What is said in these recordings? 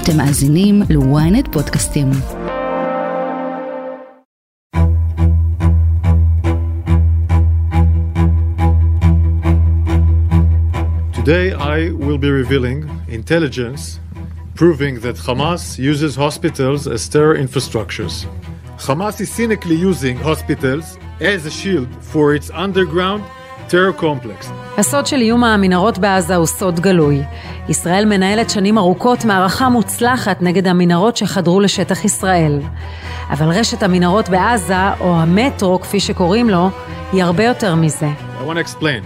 אתם מאזינים ל-ynet פודקאסטים. Today I will be revealing intelligence proving that Hamas uses hospitals as terror infrastructures. Hamas is cynically using hospitals as a shield for its underground terror complex. הסוד של איום המנהרות בעזה הוא סוד גלוי. ישראל מנהלת שנים ארוכות מערכה מוצלחת נגד המנהרות שחדרו לשטח ישראל. אבל רשת המנהרות בעזה, או המטרו כפי שקוראים לו, היא הרבה יותר מזה. I want to explain.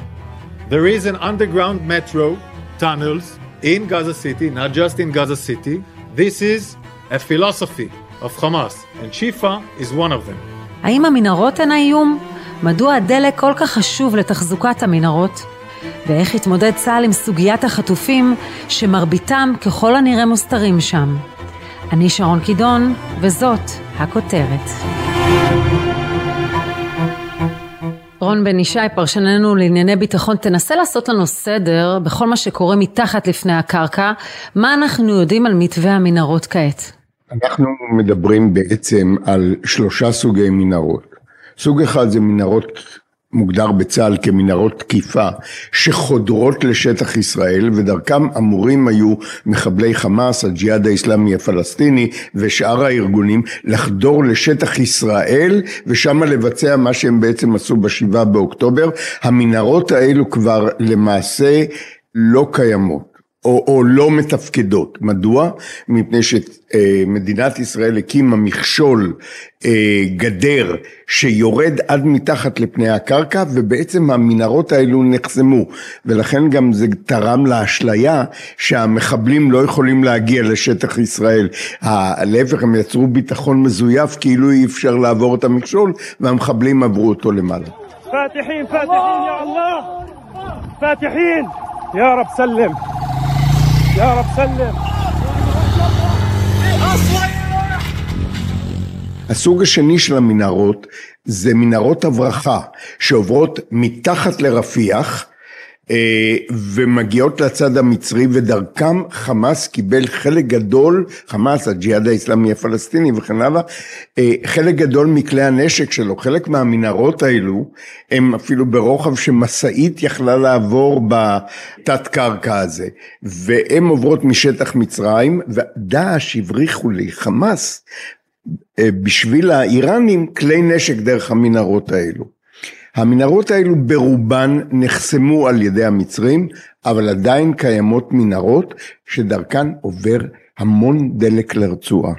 There is an underground metro tunnels in Gaza City, not just in Gaza City. This is a philosophy of Hamas, and Shifa is one of them. האם המנהרות הן האיום? מדוע הדלק כל כך חשוב לתחזוקת המנהרות? ואיך התמודד צה"ל עם סוגיית החטופים, שמרביתם ככל הנראה מוסתרים שם? אני שרון קידון, וזאת הכותרת. רון בן ישי, פרשננו לענייני ביטחון, תנסה לעשות לנו סדר בכל מה שקורה מתחת לפני הקרקע. מה אנחנו יודעים על מתווה המנהרות כעת? אנחנו מדברים בעצם על שלושה סוגי מנהרות. סוג אחד זה מנהרות מוגדר בצה"ל כמנהרות תקיפה שחודרות לשטח ישראל ודרכם אמורים היו מחבלי חמאס, הג'יהאד האיסלאמי הפלסטיני ושאר הארגונים לחדור לשטח ישראל ושם לבצע מה שהם בעצם עשו בשבעה באוקטובר. המנהרות האלו כבר למעשה לא קיימות. או, או לא מתפקדות. מדוע? מפני שמדינת ישראל הקימה מכשול אה, גדר שיורד עד מתחת לפני הקרקע ובעצם המנהרות האלו נחסמו ולכן גם זה תרם לאשליה שהמחבלים לא יכולים להגיע לשטח ישראל. להפך הם יצרו ביטחון מזויף כאילו אי אפשר לעבור את המכשול והמחבלים עברו אותו למעלה. פתחים, פתחים, יא אללה! פתחים! יא רב סלם! يا رب سلم הסוג השני של המנהרות זה מנהרות הברחה שעוברות מתחת לרפיח אה, ומגיעות לצד המצרי ודרכם חמאס קיבל חלק גדול, חמאס הג'יהאד האיסלאמי הפלסטיני וכן הלאה, אה, חלק גדול מכלי הנשק שלו, חלק מהמנהרות האלו הם אפילו ברוחב שמשאית יכלה לעבור בתת קרקע הזה והן עוברות משטח מצרים ודאעש הבריחו לי חמאס אה, בשביל האיראנים כלי נשק דרך המנהרות האלו. המנהרות האלו ברובן נחסמו על ידי המצרים, אבל עדיין קיימות מנהרות שדרכן עובר המון דלק לרצועה.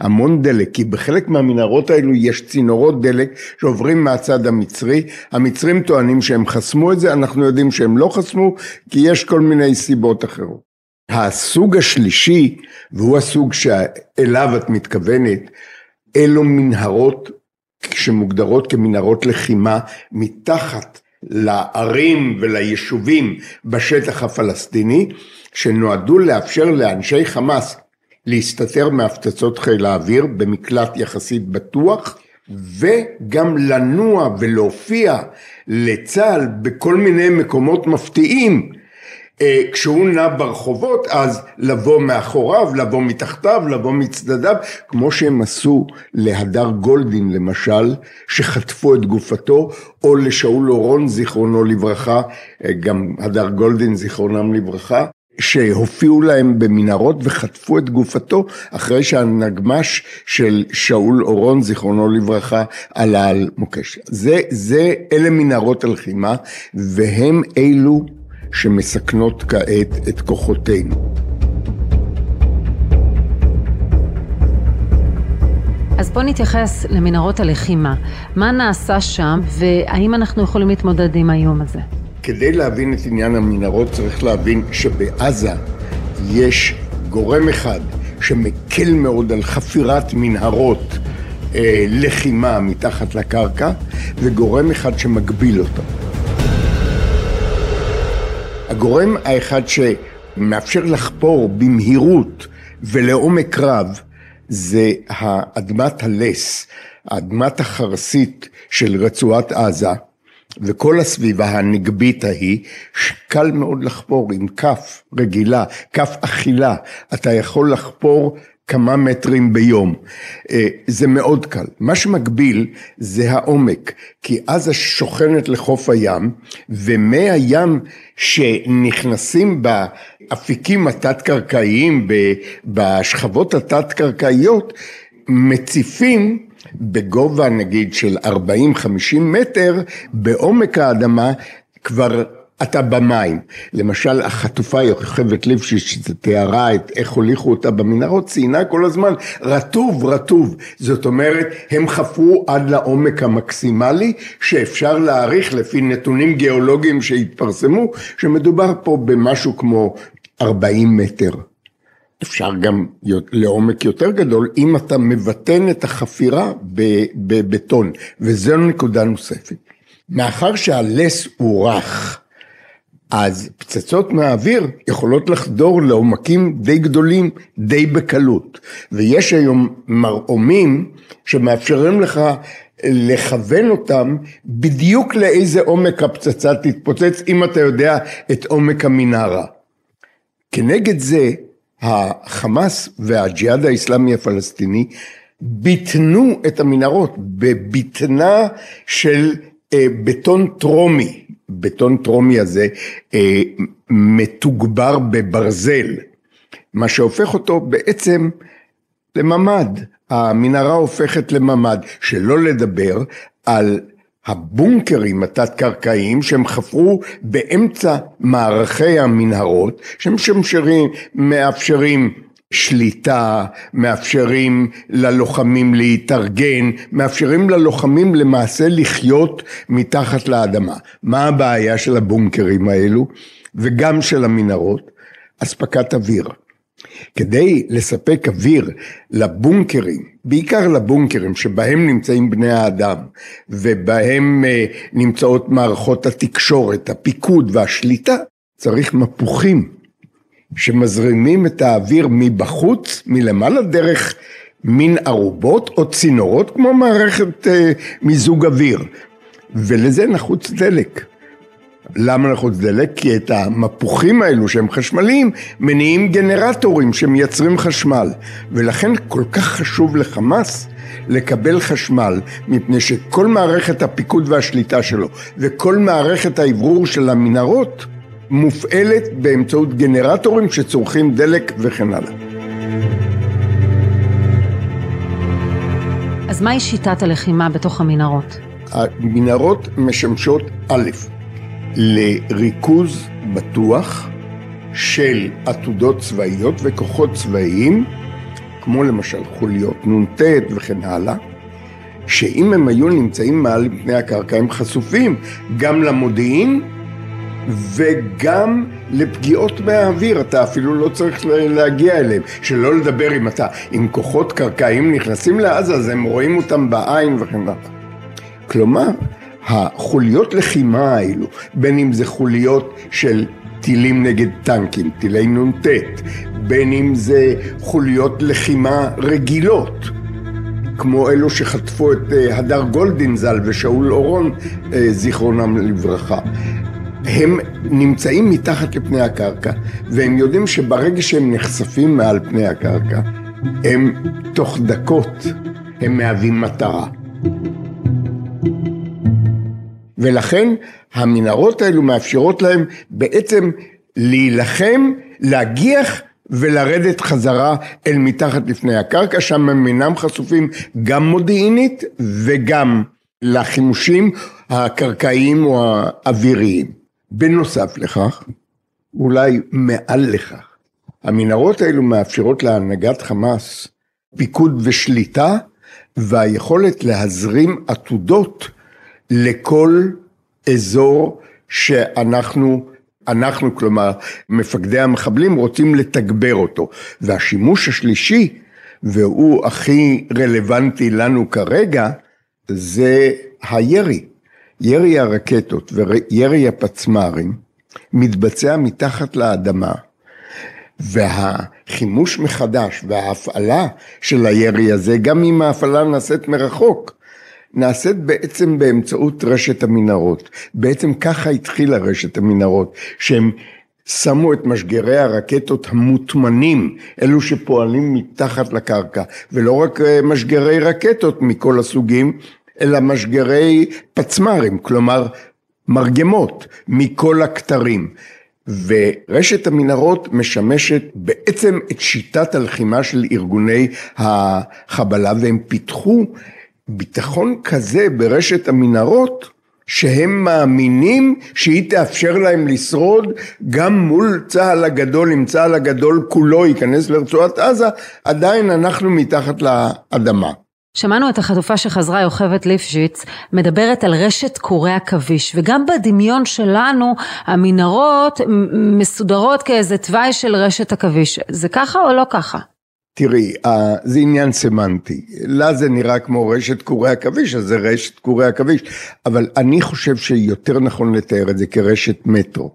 המון דלק, כי בחלק מהמנהרות האלו יש צינורות דלק שעוברים מהצד המצרי, המצרים טוענים שהם חסמו את זה, אנחנו יודעים שהם לא חסמו, כי יש כל מיני סיבות אחרות. הסוג השלישי, והוא הסוג שאליו את מתכוונת, אלו מנהרות שמוגדרות כמנהרות לחימה מתחת לערים וליישובים בשטח הפלסטיני, שנועדו לאפשר לאנשי חמאס להסתתר מהפצצות חיל האוויר במקלט יחסית בטוח, וגם לנוע ולהופיע לצה"ל בכל מיני מקומות מפתיעים כשהוא נע ברחובות אז לבוא מאחוריו, לבוא מתחתיו, לבוא מצדדיו, כמו שהם עשו להדר גולדין למשל, שחטפו את גופתו, או לשאול אורון זיכרונו לברכה, אה, גם הדר גולדין זיכרונם לברכה, שהופיעו להם במנהרות וחטפו את גופתו אחרי שהנגמש של שאול אורון זיכרונו לברכה עלה על מוקש. זה, זה אלה מנהרות הלחימה והם אלו שמסכנות כעת את כוחותינו. אז בוא נתייחס למנהרות הלחימה. מה נעשה שם, והאם אנחנו יכולים להתמודד עם האיום הזה? כדי להבין את עניין המנהרות צריך להבין שבעזה יש גורם אחד שמקל מאוד על חפירת מנהרות אה, לחימה מתחת לקרקע, וגורם אחד שמגביל אותה. הגורם האחד שמאפשר לחפור במהירות ולעומק רב זה אדמת הלס, אדמת החרסית של רצועת עזה, וכל הסביבה הנגבית ההיא, קל מאוד לחפור עם כף רגילה, כף אכילה, אתה יכול לחפור כמה מטרים ביום. אה, זה מאוד קל. מה שמגביל זה העומק, כי עזה שוכנת לחוף הים, ומי הים שנכנסים באפיקים התת-קרקעיים, בשכבות התת-קרקעיות, מציפים בגובה נגיד של 40-50 מטר, בעומק האדמה כבר אתה במים. למשל החטופה יוכבד ליפשיץ שתיארה את איך הוליכו אותה במנהרות, ציינה כל הזמן רטוב רטוב. זאת אומרת, הם חפרו עד לעומק המקסימלי שאפשר להעריך לפי נתונים גיאולוגיים שהתפרסמו, שמדובר פה במשהו כמו 40 מטר. אפשר גם לעומק יותר גדול אם אתה מבטן את החפירה בבטון, וזו נקודה נוספת. מאחר שהלס הוא רך, אז פצצות מהאוויר יכולות לחדור לעומקים די גדולים, די בקלות. ויש היום מרעומים שמאפשרים לך לכוון אותם בדיוק לאיזה עומק הפצצה תתפוצץ, אם אתה יודע את עומק המנהרה. כנגד זה, החמאס והג'יהאד האיסלאמי הפלסטיני ביטנו את המנהרות בביטנה של אה, בטון טרומי. בטון טרומי הזה אה, מתוגבר בברזל, מה שהופך אותו בעצם לממ"ד. המנהרה הופכת לממ"ד, שלא לדבר על הבונקרים התת-קרקעיים שהם חפרו באמצע מערכי המנהרות, שהם שמשרים, מאפשרים שליטה, מאפשרים ללוחמים להתארגן, מאפשרים ללוחמים למעשה לחיות מתחת לאדמה. מה הבעיה של הבונקרים האלו וגם של המנהרות? אספקת אוויר. כדי לספק אוויר לבונקרים, בעיקר לבונקרים שבהם נמצאים בני האדם ובהם אה, נמצאות מערכות התקשורת, הפיקוד והשליטה, צריך מפוחים שמזרימים את האוויר מבחוץ, מלמעלה דרך מין ארובות או צינורות כמו מערכת אה, מיזוג אוויר ולזה נחוץ דלק. למה נחוץ דלק? כי את המפוחים האלו שהם חשמליים מניעים גנרטורים שמייצרים חשמל ולכן כל כך חשוב לחמאס לקבל חשמל מפני שכל מערכת הפיקוד והשליטה שלו וכל מערכת האוורור של המנהרות מופעלת באמצעות גנרטורים שצורכים דלק וכן הלאה. אז מהי שיטת הלחימה בתוך המנהרות? המנהרות משמשות א', לריכוז בטוח של עתודות צבאיות וכוחות צבאיים, כמו למשל חוליות נ"ט וכן הלאה, שאם הם היו נמצאים מעל פני הקרקע הם חשופים גם למודיעין וגם לפגיעות מהאוויר, אתה אפילו לא צריך להגיע אליהם, שלא לדבר אם אתה, אם כוחות קרקעיים נכנסים לעזה אז הם רואים אותם בעין וכן הלאה. כלומר, החוליות לחימה האלו, בין אם זה חוליות של טילים נגד טנקים, טילי נ"ט, בין אם זה חוליות לחימה רגילות, כמו אלו שחטפו את אה, הדר גולדינזל ושאול אורון, אה, זיכרונם לברכה. הם נמצאים מתחת לפני הקרקע, והם יודעים שברגע שהם נחשפים מעל פני הקרקע, הם תוך דקות, הם מהווים מטרה. ולכן המנהרות האלו מאפשרות להם בעצם להילחם, להגיח ולרדת חזרה אל מתחת לפני הקרקע, שם הם אינם חשופים גם מודיעינית וגם לחימושים הקרקעיים או האוויריים. בנוסף לכך, אולי מעל לכך, המנהרות האלו מאפשרות להנהגת חמאס פיקוד ושליטה והיכולת להזרים עתודות לכל אזור שאנחנו אנחנו, כלומר, מפקדי המחבלים רוצים לתגבר אותו. והשימוש השלישי, והוא הכי רלוונטי לנו כרגע, זה הירי. ירי הרקטות וירי הפצמ"רים מתבצע מתחת לאדמה, והחימוש מחדש וההפעלה של הירי הזה, גם אם ההפעלה נעשית מרחוק, נעשית בעצם באמצעות רשת המנהרות. בעצם ככה התחילה רשת המנהרות, שהם שמו את משגרי הרקטות המוטמנים, אלו שפועלים מתחת לקרקע, ולא רק אה, משגרי רקטות מכל הסוגים, אלא משגרי פצמ"רים, כלומר מרגמות מכל הכתרים. ורשת המנהרות משמשת בעצם את שיטת הלחימה של ארגוני החבלה והם פיתחו ביטחון כזה ברשת המנהרות שהם מאמינים שהיא תאפשר להם לשרוד גם מול צה"ל הגדול, אם צה"ל הגדול כולו ייכנס לרצועת עזה, עדיין אנחנו מתחת לאדמה. שמענו את החטופה שחזרה יוכבת ליפשיץ מדברת על רשת קורי עכביש וגם בדמיון שלנו המנהרות מסודרות כאיזה תוואי של רשת עכביש. זה ככה או לא ככה? תראי, זה עניין סמנטי, לה זה נראה כמו רשת קורי עכביש, אז זה רשת קורי עכביש, אבל אני חושב שיותר נכון לתאר את זה כרשת מטרו,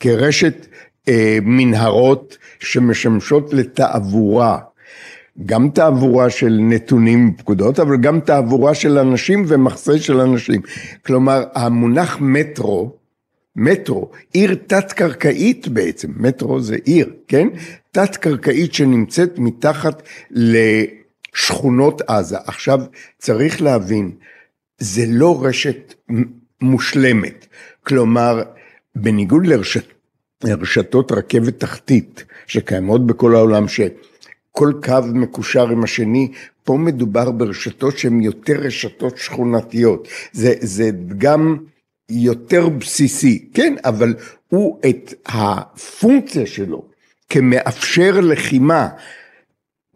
כרשת אה, מנהרות שמשמשות לתעבורה, גם תעבורה של נתונים ופקודות, אבל גם תעבורה של אנשים ומחסה של אנשים. כלומר, המונח מטרו, מטרו, עיר תת-קרקעית בעצם, מטרו זה עיר, כן? תת-קרקעית שנמצאת מתחת לשכונות עזה. עכשיו, צריך להבין, זה לא רשת מושלמת. כלומר, בניגוד לרשת, לרשתות רכבת תחתית שקיימות בכל העולם, ש... כל קו מקושר עם השני, פה מדובר ברשתות שהן יותר רשתות שכונתיות, זה, זה גם יותר בסיסי, כן, אבל הוא את הפונקציה שלו כמאפשר לחימה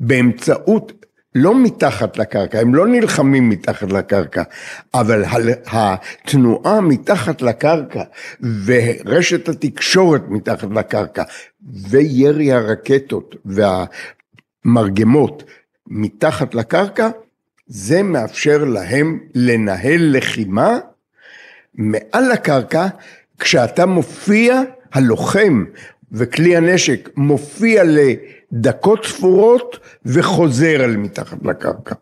באמצעות לא מתחת לקרקע, הם לא נלחמים מתחת לקרקע, אבל התנועה מתחת לקרקע ורשת התקשורת מתחת לקרקע וירי הרקטות וה, מרגמות מתחת לקרקע, זה מאפשר להם לנהל לחימה מעל לקרקע, כשאתה מופיע, הלוחם וכלי הנשק מופיע לדקות ספורות וחוזר אל מתחת לקרקע.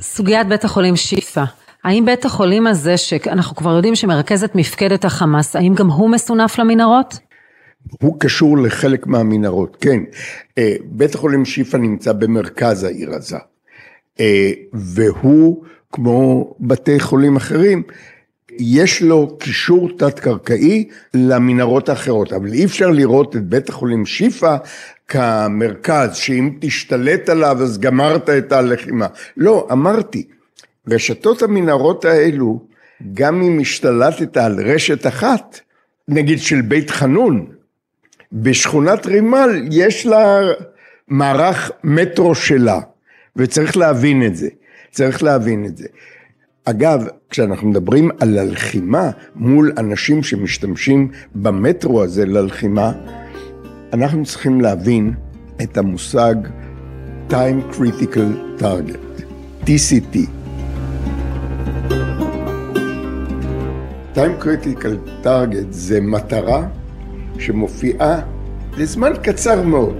סוגיית בית החולים שיפא, האם בית החולים הזה, שאנחנו כבר יודעים שמרכז את מפקדת החמאס, האם גם הוא מסונף למנהרות? הוא קשור לחלק מהמנהרות, כן. אה, בית החולים שיפא נמצא במרכז העיר עזה, אה, והוא, כמו בתי חולים אחרים, יש לו קישור תת-קרקעי למנהרות האחרות, אבל אי אפשר לראות את בית החולים שיפא כמרכז, שאם תשתלט עליו אז גמרת את הלחימה. לא, אמרתי, רשתות המנהרות האלו, גם אם השתלטת על רשת אחת, נגיד של בית חנון, בשכונת רימל יש לה מערך מטרו שלה, וצריך להבין את זה, צריך להבין את זה. אגב, כשאנחנו מדברים על הלחימה מול אנשים שמשתמשים במטרו הזה ללחימה, אנחנו צריכים להבין את המושג time critical target, TCT. time critical target זה מטרה שמופיעה לזמן קצר מאוד.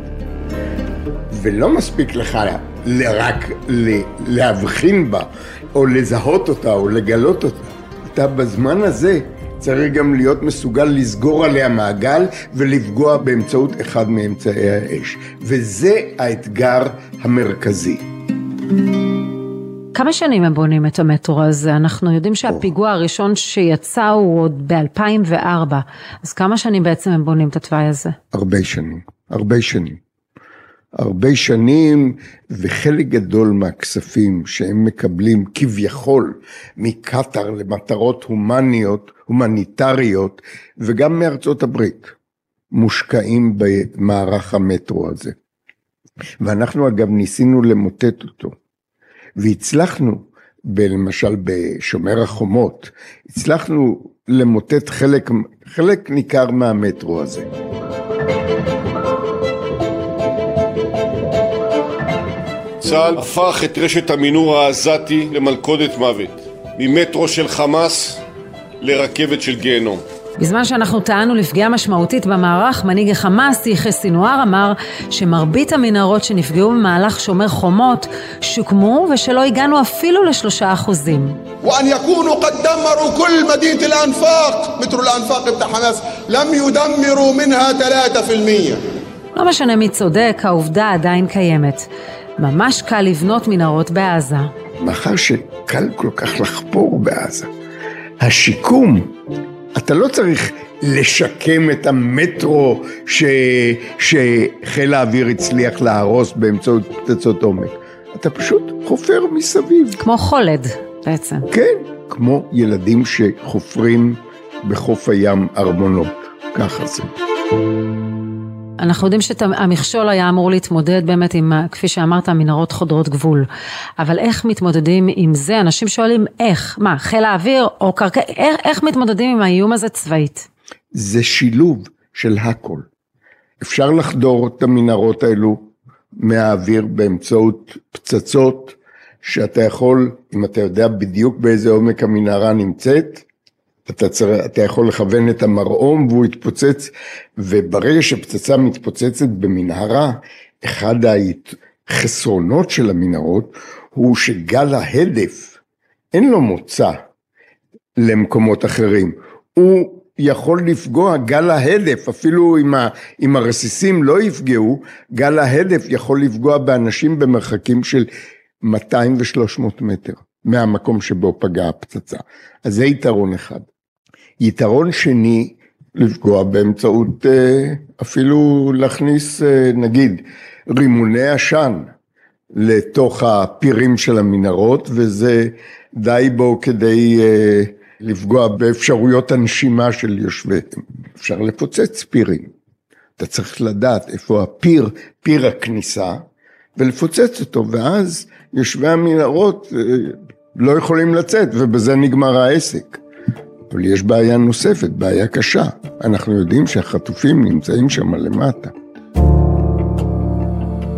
ולא מספיק לך רק להבחין בה, או לזהות אותה, או לגלות אותה. אתה בזמן הזה צריך גם להיות מסוגל לסגור עליה מעגל ולפגוע באמצעות אחד מאמצעי האש. וזה האתגר המרכזי. כמה שנים הם בונים את המטרו הזה? אנחנו יודעים שהפיגוע הראשון שיצא הוא עוד ב-2004, אז כמה שנים בעצם הם בונים את התוואי הזה? הרבה שנים, הרבה שנים. הרבה שנים, וחלק גדול מהכספים שהם מקבלים כביכול מקטאר למטרות הומניות, הומניטריות, וגם מארצות הברית, מושקעים במערך המטרו הזה. ואנחנו אגב ניסינו למוטט אותו. והצלחנו, למשל בשומר החומות, הצלחנו למוטט חלק, חלק ניכר מהמטרו הזה. צה"ל הפך את רשת המינור העזתי למלכודת מוות, ממטרו של חמאס לרכבת של גיהנום. בזמן שאנחנו טענו לפגיעה משמעותית במערך, מנהיג החמאס, יחיא סינואר, אמר שמרבית המנהרות שנפגעו במהלך שומר חומות שוקמו ושלא הגענו אפילו לשלושה אחוזים. وأن يكونوا قد دمروا كل مدينة الأنفاق مترو الأنفاق بتاع حماس لم يدمروا منها 3% לא משנה מי צודק, העובדה עדיין קיימת. ממש קל לבנות מנהרות בעזה. מאחר שקל כל כך לחפור בעזה, השיקום, אתה לא צריך לשקם את המטרו ש... שחיל האוויר הצליח להרוס באמצעות פצצות עומק. אתה פשוט חופר מסביב. כמו חולד, בעצם. כן, כמו ילדים שחופרים בחוף הים ארמונות, ככה זה. אנחנו יודעים שהמכשול היה אמור להתמודד באמת עם, כפי שאמרת, מנהרות חודרות גבול. אבל איך מתמודדים עם זה? אנשים שואלים איך, מה, חיל האוויר או קרקע, איך, איך מתמודדים עם האיום הזה צבאית? זה שילוב של הכל. אפשר לחדור את המנהרות האלו מהאוויר באמצעות פצצות, שאתה יכול, אם אתה יודע בדיוק באיזה עומק המנהרה נמצאת, אתה, צר... אתה יכול לכוון את המרעום והוא יתפוצץ, וברגע שפצצה מתפוצצת במנהרה, אחד החסרונות של המנהרות הוא שגל ההדף, אין לו מוצא למקומות אחרים. הוא יכול לפגוע, גל ההדף, אפילו אם, ה, אם הרסיסים לא יפגעו, גל ההדף יכול לפגוע באנשים במרחקים של 200 ו-300 מטר מהמקום שבו פגעה הפצצה. אז זה יתרון אחד. יתרון שני, לפגוע באמצעות אה, אפילו להכניס אה, נגיד רימוני עשן לתוך הפירים של המנהרות וזה די בו כדי אה, לפגוע באפשרויות הנשימה של יושביהם. אפשר לפוצץ פירים. אתה צריך לדעת איפה הפיר, פיר הכניסה, ולפוצץ אותו, ואז יושבי המנהרות לא יכולים לצאת, ובזה נגמר העסק. אבל יש בעיה נוספת, בעיה קשה. אנחנו יודעים שהחטופים נמצאים שם למטה.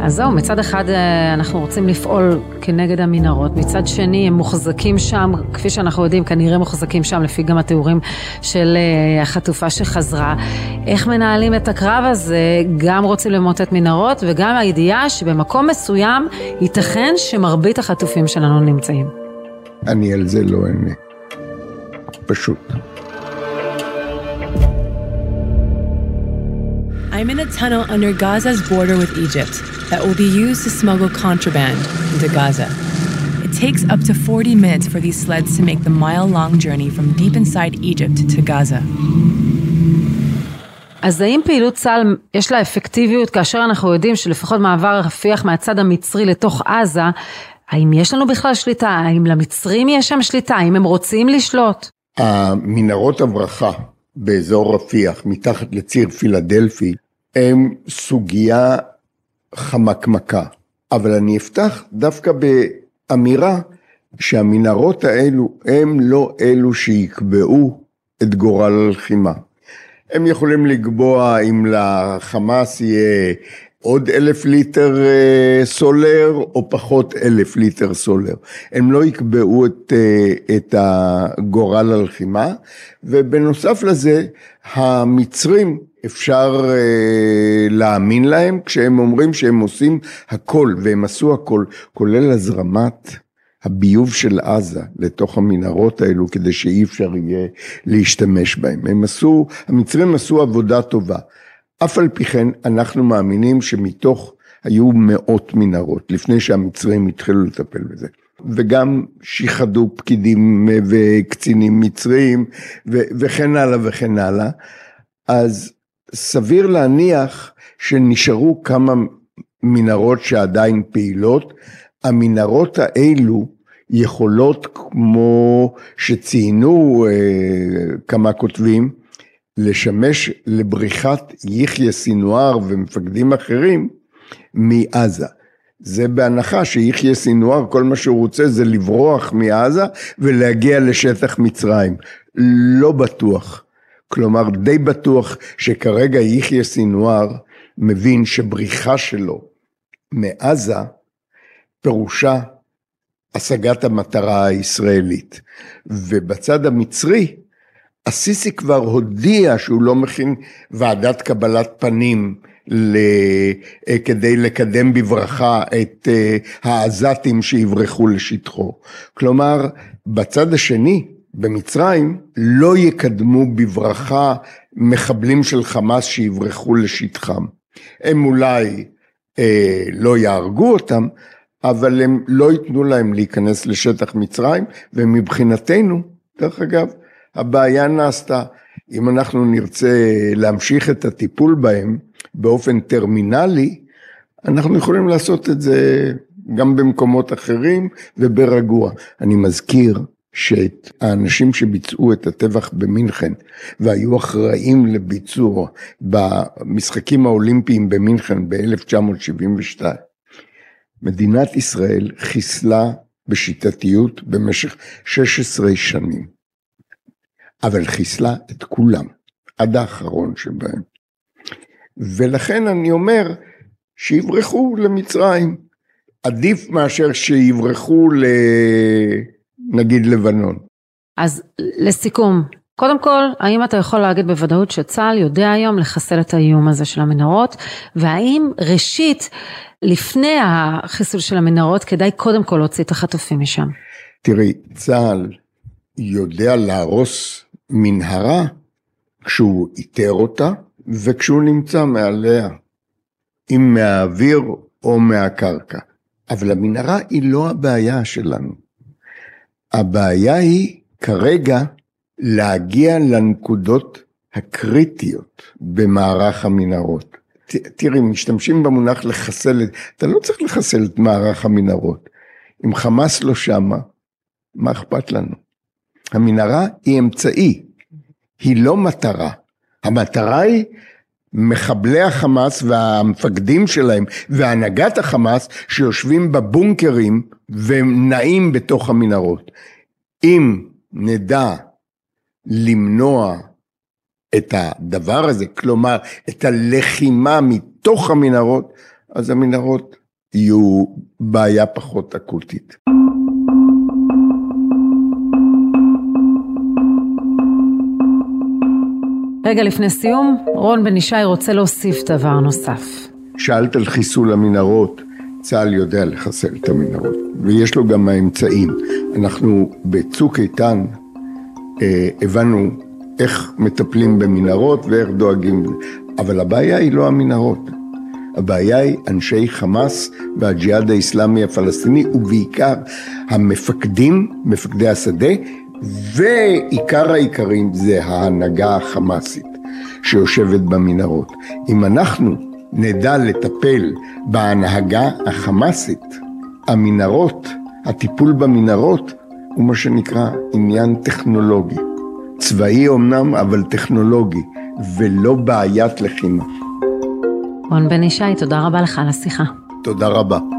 אז זהו, מצד אחד אה, אנחנו רוצים לפעול כנגד המנהרות, מצד שני הם מוחזקים שם, כפי שאנחנו יודעים, כנראה מוחזקים שם לפי גם התיאורים של אה, החטופה שחזרה. איך מנהלים את הקרב הזה? גם רוצים למוטט מנהרות וגם הידיעה שבמקום מסוים ייתכן שמרבית החטופים שלנו נמצאים. אני על זה לא אענה. פשוט. I'm in a tunnel under Gaza's border with Egypt that will be used to smuggle contraband into Gaza. It takes up to 40 minutes for these sleds to make the mile long journey from deep inside Egypt to Gaza. אז האם פעילות צה"ל יש לה אפקטיביות כאשר אנחנו יודעים שלפחות מעבר רפיח מהצד המצרי לתוך עזה, האם יש לנו בכלל שליטה? האם למצרים יש שם שליטה? האם הם רוצים לשלוט? המנהרות הברחה באזור רפיח, מתחת לציר פילדלפי, הם סוגיה חמקמקה. אבל אני אפתח דווקא באמירה שהמנהרות האלו הם לא אלו שיקבעו את גורל הלחימה. הם יכולים לקבוע אם לחמאס יהיה עוד אלף ליטר אה, סולר או פחות אלף ליטר סולר. הם לא יקבעו את, אה, את הגורל הלחימה, ובנוסף לזה, המצרים אפשר אה, להאמין להם כשהם אומרים שהם עושים הכל, והם עשו הכל, כולל הזרמת הביוב של עזה לתוך המנהרות האלו כדי שאי אפשר יהיה להשתמש בהם. הם עשו, המצרים עשו עבודה טובה. אף על פי כן אנחנו מאמינים שמתוך היו מאות מנהרות לפני שהמצרים התחילו לטפל בזה. וגם שיחדו פקידים וקצינים מצריים וכן הלאה וכן הלאה. אז סביר להניח שנשארו כמה מנהרות שעדיין פעילות. המנהרות האלו יכולות כמו שציינו אה, כמה כותבים, לשמש לבריחת יחיא סינואר ומפקדים אחרים מעזה. זה בהנחה שיחיא סינואר כל מה שהוא רוצה זה לברוח מעזה ולהגיע לשטח מצרים. לא בטוח. כלומר די בטוח שכרגע יחיא סינואר מבין שבריחה שלו מעזה פירושה השגת המטרה הישראלית. ובצד המצרי הסיסי כבר הודיע שהוא לא מכין ועדת קבלת פנים ל... אה, כדי לקדם בברכה את אה, העזתים שיברחו לשטחו. כלומר, בצד השני, במצרים, לא יקדמו בברכה מחבלים של חמאס שיברחו לשטחם. הם אולי אה, לא יהרגו אותם, אבל הם לא ייתנו להם להיכנס לשטח מצרים, ומבחינתנו, דרך אגב, הבעיה נעשתה. אם אנחנו נרצה להמשיך את הטיפול בהם באופן טרמינלי, אנחנו יכולים לעשות את זה גם במקומות אחרים וברגוע. אני מזכיר שאת האנשים שביצעו את הטבח במינכן והיו אחראים לביצוע במשחקים האולימפיים במינכן ב-1972, מדינת ישראל חיסלה בשיטתיות במשך 16 שנים, אבל חיסלה את כולם, עד האחרון שבהם. ולכן אני אומר שיברחו למצרים, עדיף מאשר שיברחו ל... נגיד לבנון. אז לסיכום, קודם כל, האם אתה יכול להגיד בוודאות שצה"ל יודע היום לחסל את האיום הזה של המנהרות, והאם ראשית, לפני החיסול של המנהרות, כדאי קודם כל להוציא את החטופים משם? תראי, צה"ל יודע להרוס מנהרה כשהוא איתר אותה וכשהוא נמצא מעליה, אם מהאוויר או מהקרקע. אבל המנהרה היא לא הבעיה שלנו. הבעיה היא כרגע להגיע לנקודות הקריטיות במערך המנהרות. תראי, משתמשים במונח לחסל, אתה לא צריך לחסל את מערך המנהרות. אם חמאס לא שמה, מה אכפת לנו? המנהרה היא אמצעי, היא לא מטרה. המטרה היא מחבלי החמאס והמפקדים שלהם והנהגת החמאס שיושבים בבונקרים ונעים בתוך המנהרות. אם נדע למנוע את הדבר הזה, כלומר את הלחימה מתוך המנהרות, אז המנהרות יהיו בעיה פחות אקוטית. רגע לפני סיום, רון בן ישי רוצה להוסיף דבר נוסף. שאלת על חיסול המנהרות, צה"ל יודע לחסל את המנהרות, ויש לו גם האמצעים. אנחנו בצוק איתן אה, הבנו איך מטפלים במנהרות ואיך דואגים, אבל הבעיה היא לא המנהרות. הבעיה היא אנשי חמאס והג'יהאד האיסלאמי הפלסטיני, ובעיקר המפקדים, מפקדי השדה, ועיקר העיקרים זה ההנהגה החמאסית שיושבת במנהרות. אם אנחנו נדע לטפל בהנהגה החמאסית, המנהרות, הטיפול במנהרות הוא מה שנקרא עניין טכנולוגי. צבאי אמנם, אבל טכנולוגי, ולא בעיית לחימה. רון בן ישי, תודה רבה לך על השיחה. תודה רבה.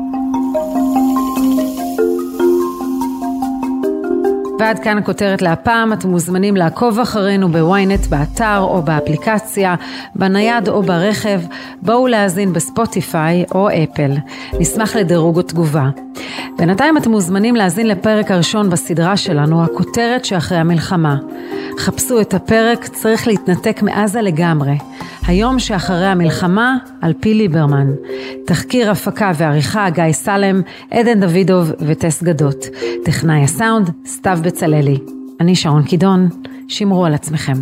ועד כאן הכותרת להפעם, אתם מוזמנים לעקוב אחרינו בוויינט באתר או באפליקציה, בנייד או ברכב, בואו להאזין בספוטיפיי או אפל. נשמח לדירוג או תגובה. בינתיים אתם מוזמנים להאזין לפרק הראשון בסדרה שלנו, הכותרת שאחרי המלחמה. חפשו את הפרק, צריך להתנתק מעזה לגמרי. היום שאחרי המלחמה, על פי ליברמן. תחקיר הפקה ועריכה, גיא סלם, עדן דוידוב וטס גדות. טכנאי הסאונד, סתיו בצללי. אני שרון קידון, שמרו על עצמכם.